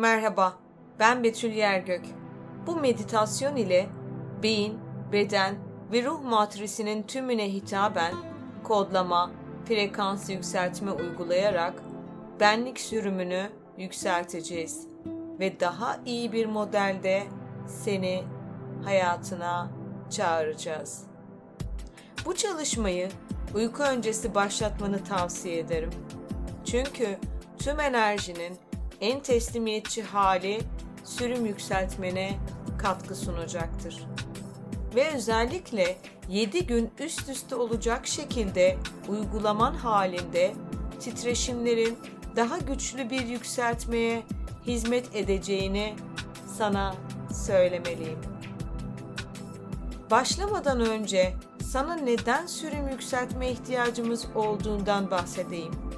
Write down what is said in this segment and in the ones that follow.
Merhaba, ben Betül Yergök. Bu meditasyon ile beyin, beden ve ruh matrisinin tümüne hitaben kodlama, frekans yükseltme uygulayarak benlik sürümünü yükselteceğiz ve daha iyi bir modelde seni hayatına çağıracağız. Bu çalışmayı uyku öncesi başlatmanı tavsiye ederim. Çünkü tüm enerjinin en teslimiyetçi hali sürüm yükseltmene katkı sunacaktır. Ve özellikle 7 gün üst üste olacak şekilde uygulaman halinde titreşimlerin daha güçlü bir yükseltmeye hizmet edeceğini sana söylemeliyim. Başlamadan önce sana neden sürüm yükseltme ihtiyacımız olduğundan bahsedeyim.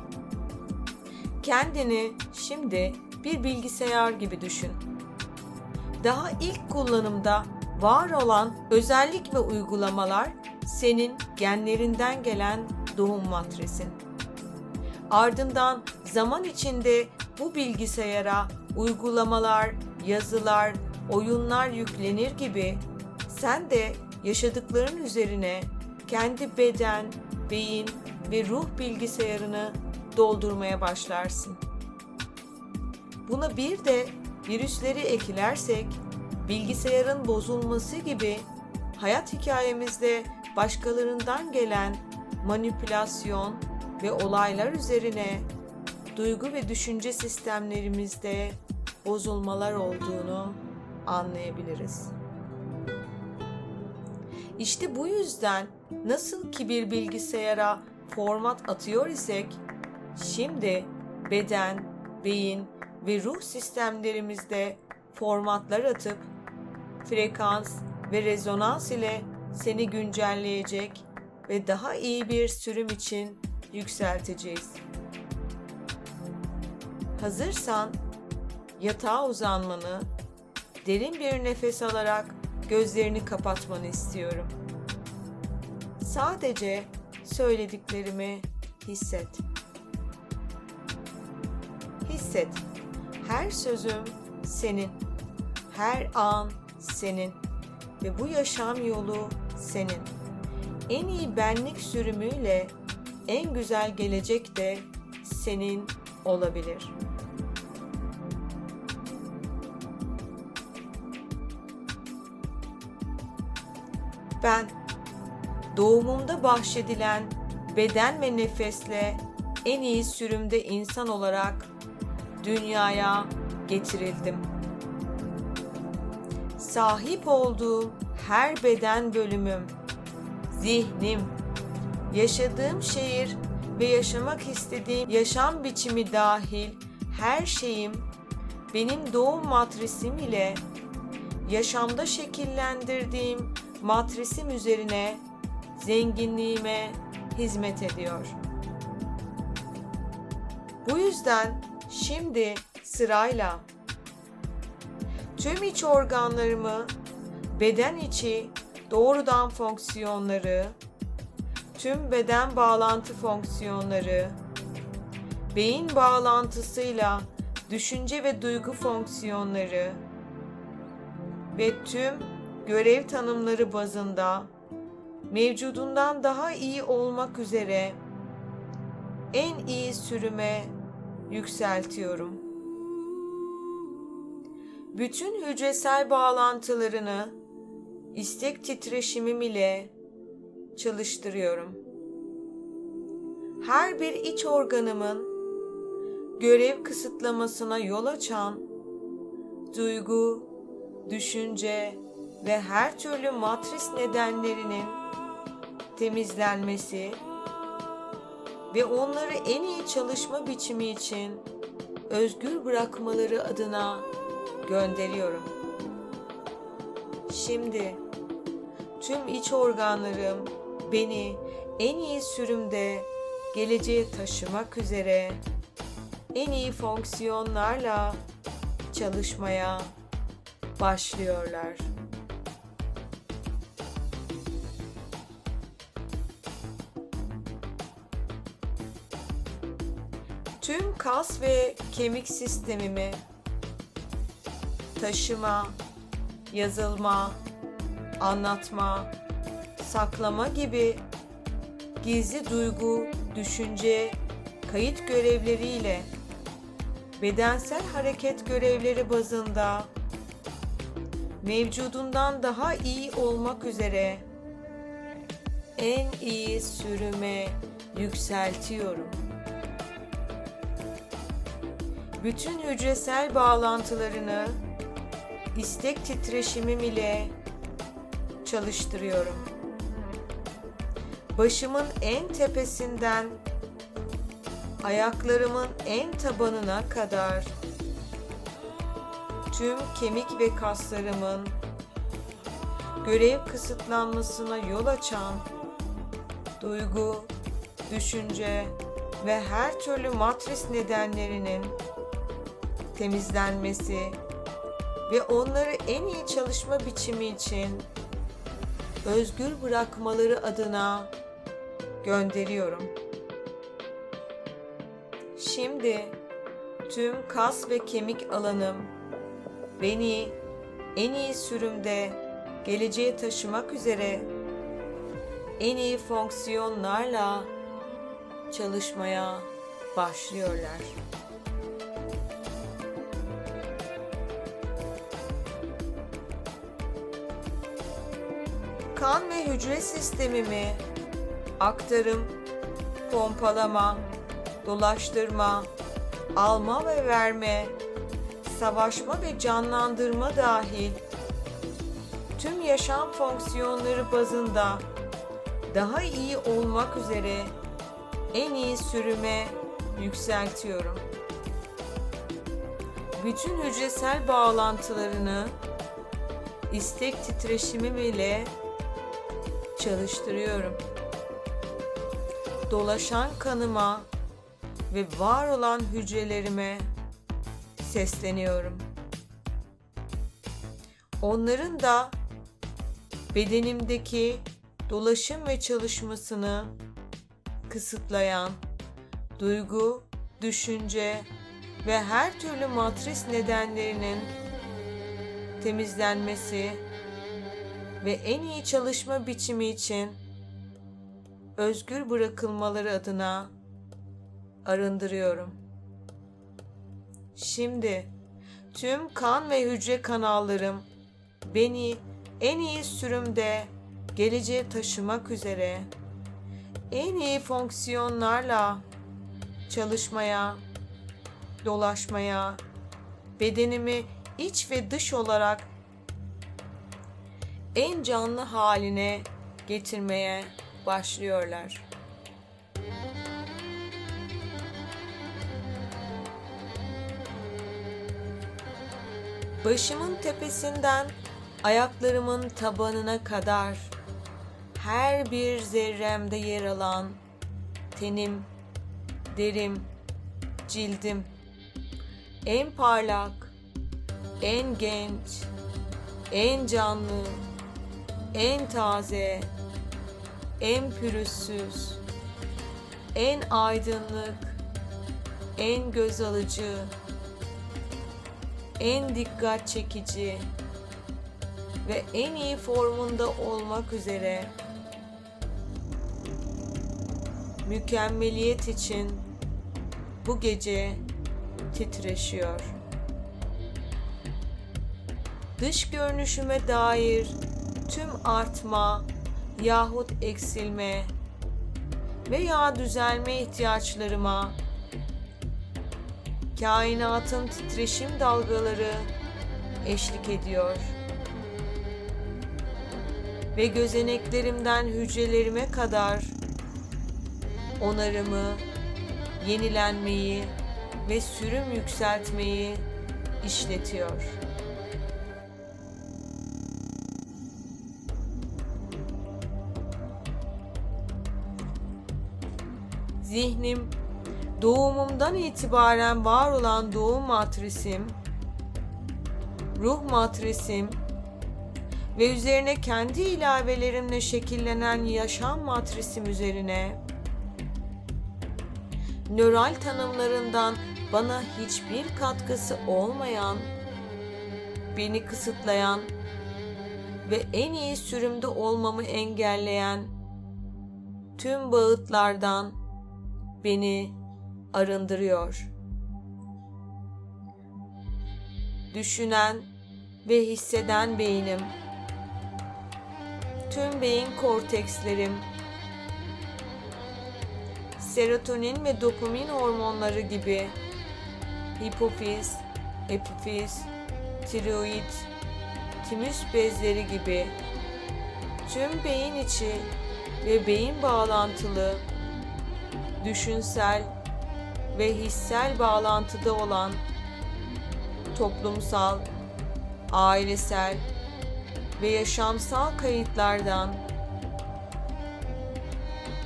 Kendini şimdi bir bilgisayar gibi düşün. Daha ilk kullanımda var olan özellik ve uygulamalar senin genlerinden gelen doğum matrisin. Ardından zaman içinde bu bilgisayara uygulamalar, yazılar, oyunlar yüklenir gibi sen de yaşadıkların üzerine kendi beden, beyin ve ruh bilgisayarını doldurmaya başlarsın. Buna bir de virüsleri eklersek bilgisayarın bozulması gibi hayat hikayemizde başkalarından gelen manipülasyon ve olaylar üzerine duygu ve düşünce sistemlerimizde bozulmalar olduğunu anlayabiliriz. İşte bu yüzden nasıl ki bir bilgisayara format atıyor isek, şimdi beden, beyin ve ruh sistemlerimizde formatlar atıp frekans ve rezonans ile seni güncelleyecek ve daha iyi bir sürüm için yükselteceğiz. Hazırsan yatağa uzanmanı, derin bir nefes alarak gözlerini kapatmanı istiyorum. Sadece söylediklerimi hisset. Hisset. Her sözüm senin. Her an senin ve bu yaşam yolu senin. En iyi benlik sürümüyle en güzel gelecek de senin olabilir. Ben doğumumda bahşedilen beden ve nefesle en iyi sürümde insan olarak dünyaya getirildim. Sahip olduğum her beden bölümüm, zihnim, yaşadığım şehir ve yaşamak istediğim yaşam biçimi dahil her şeyim benim doğum matrisim ile yaşamda şekillendirdiğim matrisim üzerine zenginliğime hizmet ediyor. Bu yüzden şimdi sırayla. Tüm iç organlarımı, beden içi doğrudan fonksiyonları, tüm beden bağlantı fonksiyonları, beyin bağlantısıyla düşünce ve duygu fonksiyonları ve tüm görev tanımları bazında mevcudundan daha iyi olmak üzere en iyi sürüme yükseltiyorum. Bütün hücresel bağlantılarını istek titreşimim ile çalıştırıyorum. Her bir iç organımın görev kısıtlamasına yol açan duygu, düşünce ve her türlü matris nedenlerinin temizlenmesi ve onları en iyi çalışma biçimi için özgür bırakmaları adına gönderiyorum. Şimdi tüm iç organlarım beni en iyi sürümde geleceğe taşımak üzere en iyi fonksiyonlarla çalışmaya başlıyorlar. Kas ve kemik sistemimi taşıma, yazılma, anlatma, saklama gibi gizli duygu, düşünce, kayıt görevleriyle bedensel hareket görevleri bazında mevcudundan daha iyi olmak üzere en iyi sürüme yükseltiyorum. Bütün hücresel bağlantılarını istek titreşimim ile çalıştırıyorum. Başımın en tepesinden ayaklarımın en tabanına kadar tüm kemik ve kaslarımın görev kısıtlanmasına yol açan duygu, düşünce ve her türlü matris nedenlerinin temizlenmesi ve onları en iyi çalışma biçimi için özgür bırakmaları adına gönderiyorum. Şimdi tüm kas ve kemik alanım beni en iyi sürümde geleceğe taşımak üzere en iyi fonksiyonlarla çalışmaya başlıyorlar. Kan ve hücre sistemimi aktarım, pompalama, dolaştırma, alma ve verme, savaşma ve canlandırma dahil tüm yaşam fonksiyonları bazında daha iyi olmak üzere en iyi sürüme yükseltiyorum. Bütün hücresel bağlantılarını istek titreşimim ile çalıştırıyorum. Dolaşan kanıma ve var olan hücrelerime sesleniyorum. Onların da bedenimdeki dolaşım ve çalışmasını kısıtlayan duygu, düşünce ve her türlü matris nedenlerinin temizlenmesi ve en iyi çalışma biçimi için özgür bırakılmaları adına arındırıyorum. Şimdi tüm kan ve hücre kanallarım beni en iyi sürümde geleceğe taşımak üzere en iyi fonksiyonlarla çalışmaya, dolaşmaya, bedenimi iç ve dış olarak en canlı haline getirmeye başlıyorlar. Başımın tepesinden ayaklarımın tabanına kadar her bir zerremde yer alan tenim, derim, cildim en parlak, en genç, en canlı, en taze, en pürüzsüz, en aydınlık, en göz alıcı, en dikkat çekici ve en iyi formunda olmak üzere mükemmeliyet için bu gece titreşiyor. Dış görünüşüme dair tüm artma yahut eksilme veya düzelme ihtiyaçlarıma kainatın titreşim dalgaları eşlik ediyor. Ve gözeneklerimden hücrelerime kadar onarımı, yenilenmeyi ve sürüm yükseltmeyi işletiyor. Zihnim doğumumdan itibaren var olan doğum matrisim, ruh matrisim ve üzerine kendi ilavelerimle şekillenen yaşam matrisim üzerine nöral tanımlarından bana hiçbir katkısı olmayan beni kısıtlayan ve en iyi sürümde olmamı engelleyen tüm bağıtlardan beni arındırıyor. Düşünen ve hisseden beynim, tüm beyin kortekslerim, serotonin ve dopamin hormonları gibi hipofiz, epifiz, tiroid, timüs bezleri gibi tüm beyin içi ve beyin bağlantılı düşünsel ve hissel bağlantıda olan toplumsal, ailesel ve yaşamsal kayıtlardan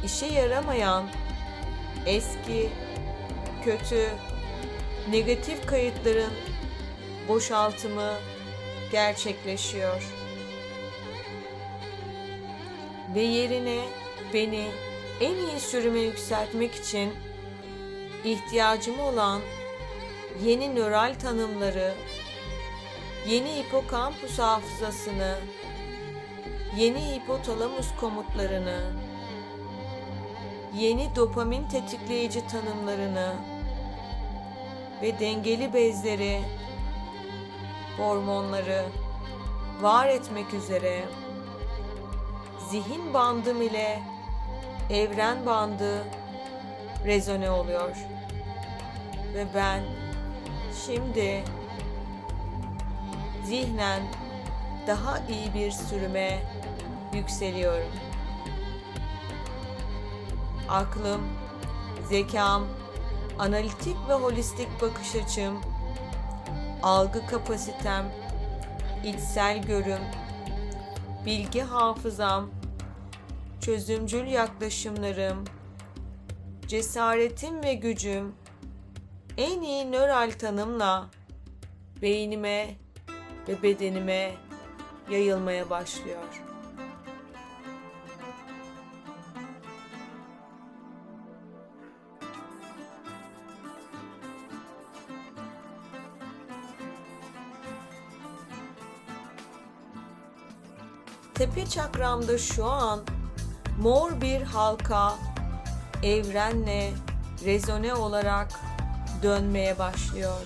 işe yaramayan eski, kötü, negatif kayıtların boşaltımı gerçekleşiyor. Ve yerine beni en iyi sürüme yükseltmek için ihtiyacım olan yeni nöral tanımları, yeni hipokampus hafızasını, yeni hipotalamus komutlarını, yeni dopamin tetikleyici tanımlarını ve dengeli bezleri, hormonları var etmek üzere zihin bandım ile evren bandı rezone oluyor. Ve ben şimdi zihnen daha iyi bir sürüme yükseliyorum. Aklım, zekam, analitik ve holistik bakış açım, algı kapasitem, içsel görüm, bilgi hafızam, çözümcül yaklaşımlarım, cesaretim ve gücüm en iyi nöral tanımla beynime ve bedenime yayılmaya başlıyor. Tepe çakramda şu an mor bir halka evrenle rezone olarak dönmeye başlıyor.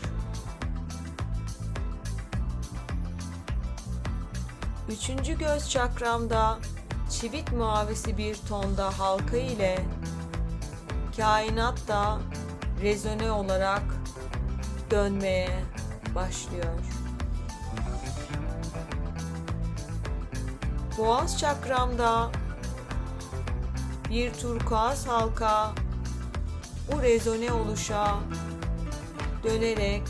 Üçüncü göz çakramda çivit mavisi bir tonda halka ile kainat da rezone olarak dönmeye başlıyor. Boğaz çakramda bir turkuaz halka bu rezone oluşa dönerek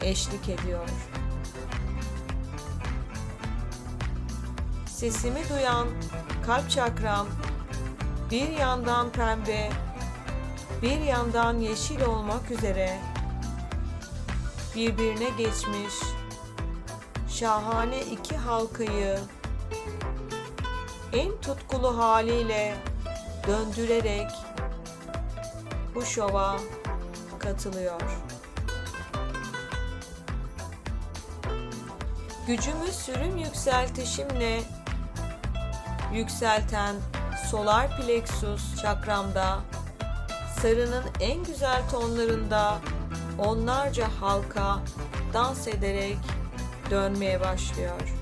eşlik ediyor. Sesimi duyan kalp çakram bir yandan pembe, bir yandan yeşil olmak üzere birbirine geçmiş şahane iki halkayı en tutkulu haliyle döndürerek bu şova katılıyor. Gücümü sürüm yükseltişimle yükselten solar plexus çakramda sarının en güzel tonlarında onlarca halka dans ederek dönmeye başlıyor.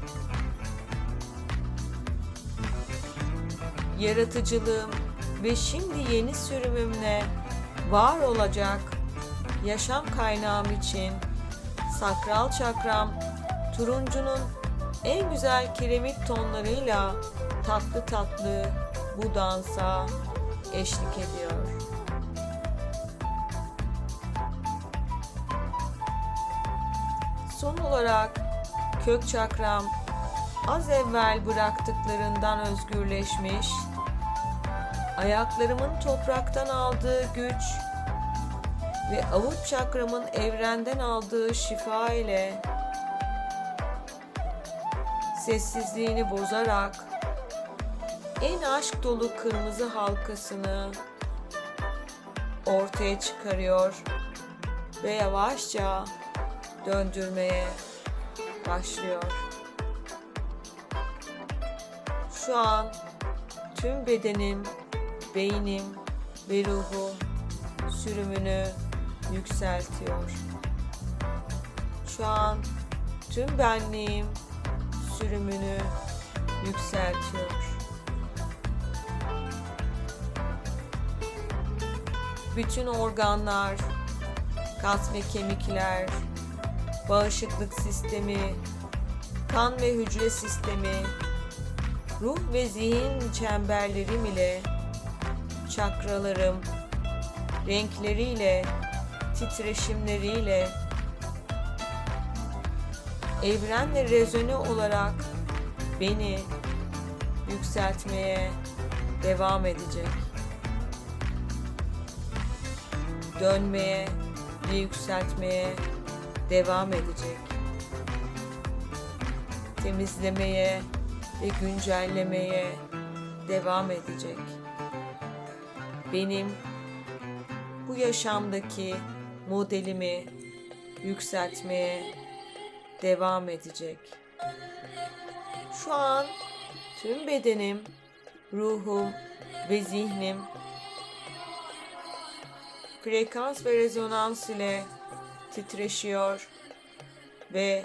Yaratıcılığım ve şimdi yeni sürümümle var olacak yaşam kaynağım için sakral çakram turuncunun en güzel kiremit tonlarıyla tatlı tatlı bu dansa eşlik ediyor. Son olarak kök çakram az evvel bıraktıklarından özgürleşmiş, ayaklarımın topraktan aldığı güç ve avuç çakramın evrenden aldığı şifa ile sessizliğini bozarak en aşk dolu kırmızı halkasını ortaya çıkarıyor ve yavaşça döndürmeye başlıyor. Şu an tüm bedenim, beynim ve ruhu sürümünü yükseltiyor. Şu an tüm benliğim sürümünü yükseltiyor. Bütün organlar, kas ve kemikler, bağışıklık sistemi, kan ve hücre sistemi, ruh ve zihin çemberlerim ile çakralarım, renkleriyle, titreşimleriyle evrenle rezone olarak beni yükseltmeye devam edecek. Dönmeye ve yükseltmeye devam edecek. Temizlemeye ve güncellemeye devam edecek. Benim bu yaşamdaki modelimi yükseltmeye devam edecek. Şu an tüm bedenim, ruhum ve zihnim frekans ve rezonans ile titreşiyor ve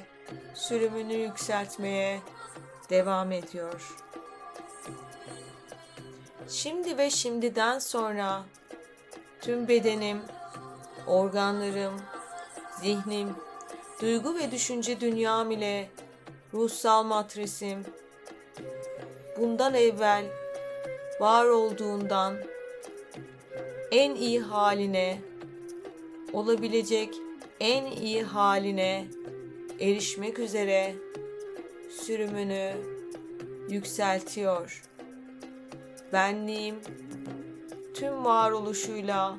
sürümünü yükseltmeye devam ediyor. Şimdi ve şimdiden sonra tüm bedenim, organlarım, zihnim, duygu ve düşünce dünyam ile ruhsal matrisim bundan evvel var olduğundan en iyi haline olabilecek en iyi haline erişmek üzere sürümünü yükseltiyor. Benliğim tüm varoluşuyla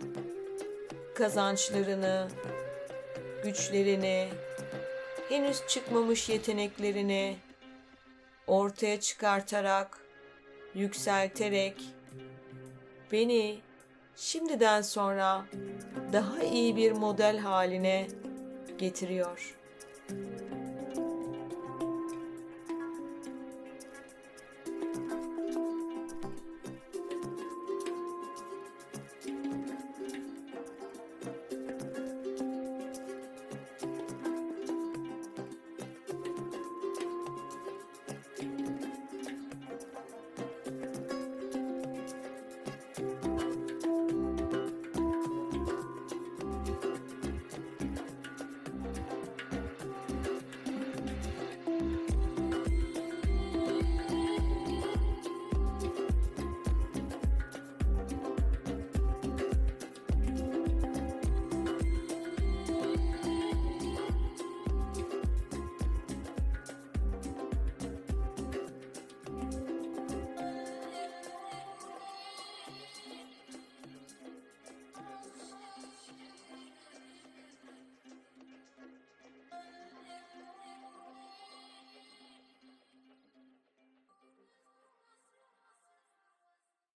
kazançlarını, güçlerini, henüz çıkmamış yeteneklerini ortaya çıkartarak, yükselterek beni şimdiden sonra daha iyi bir model haline getiriyor.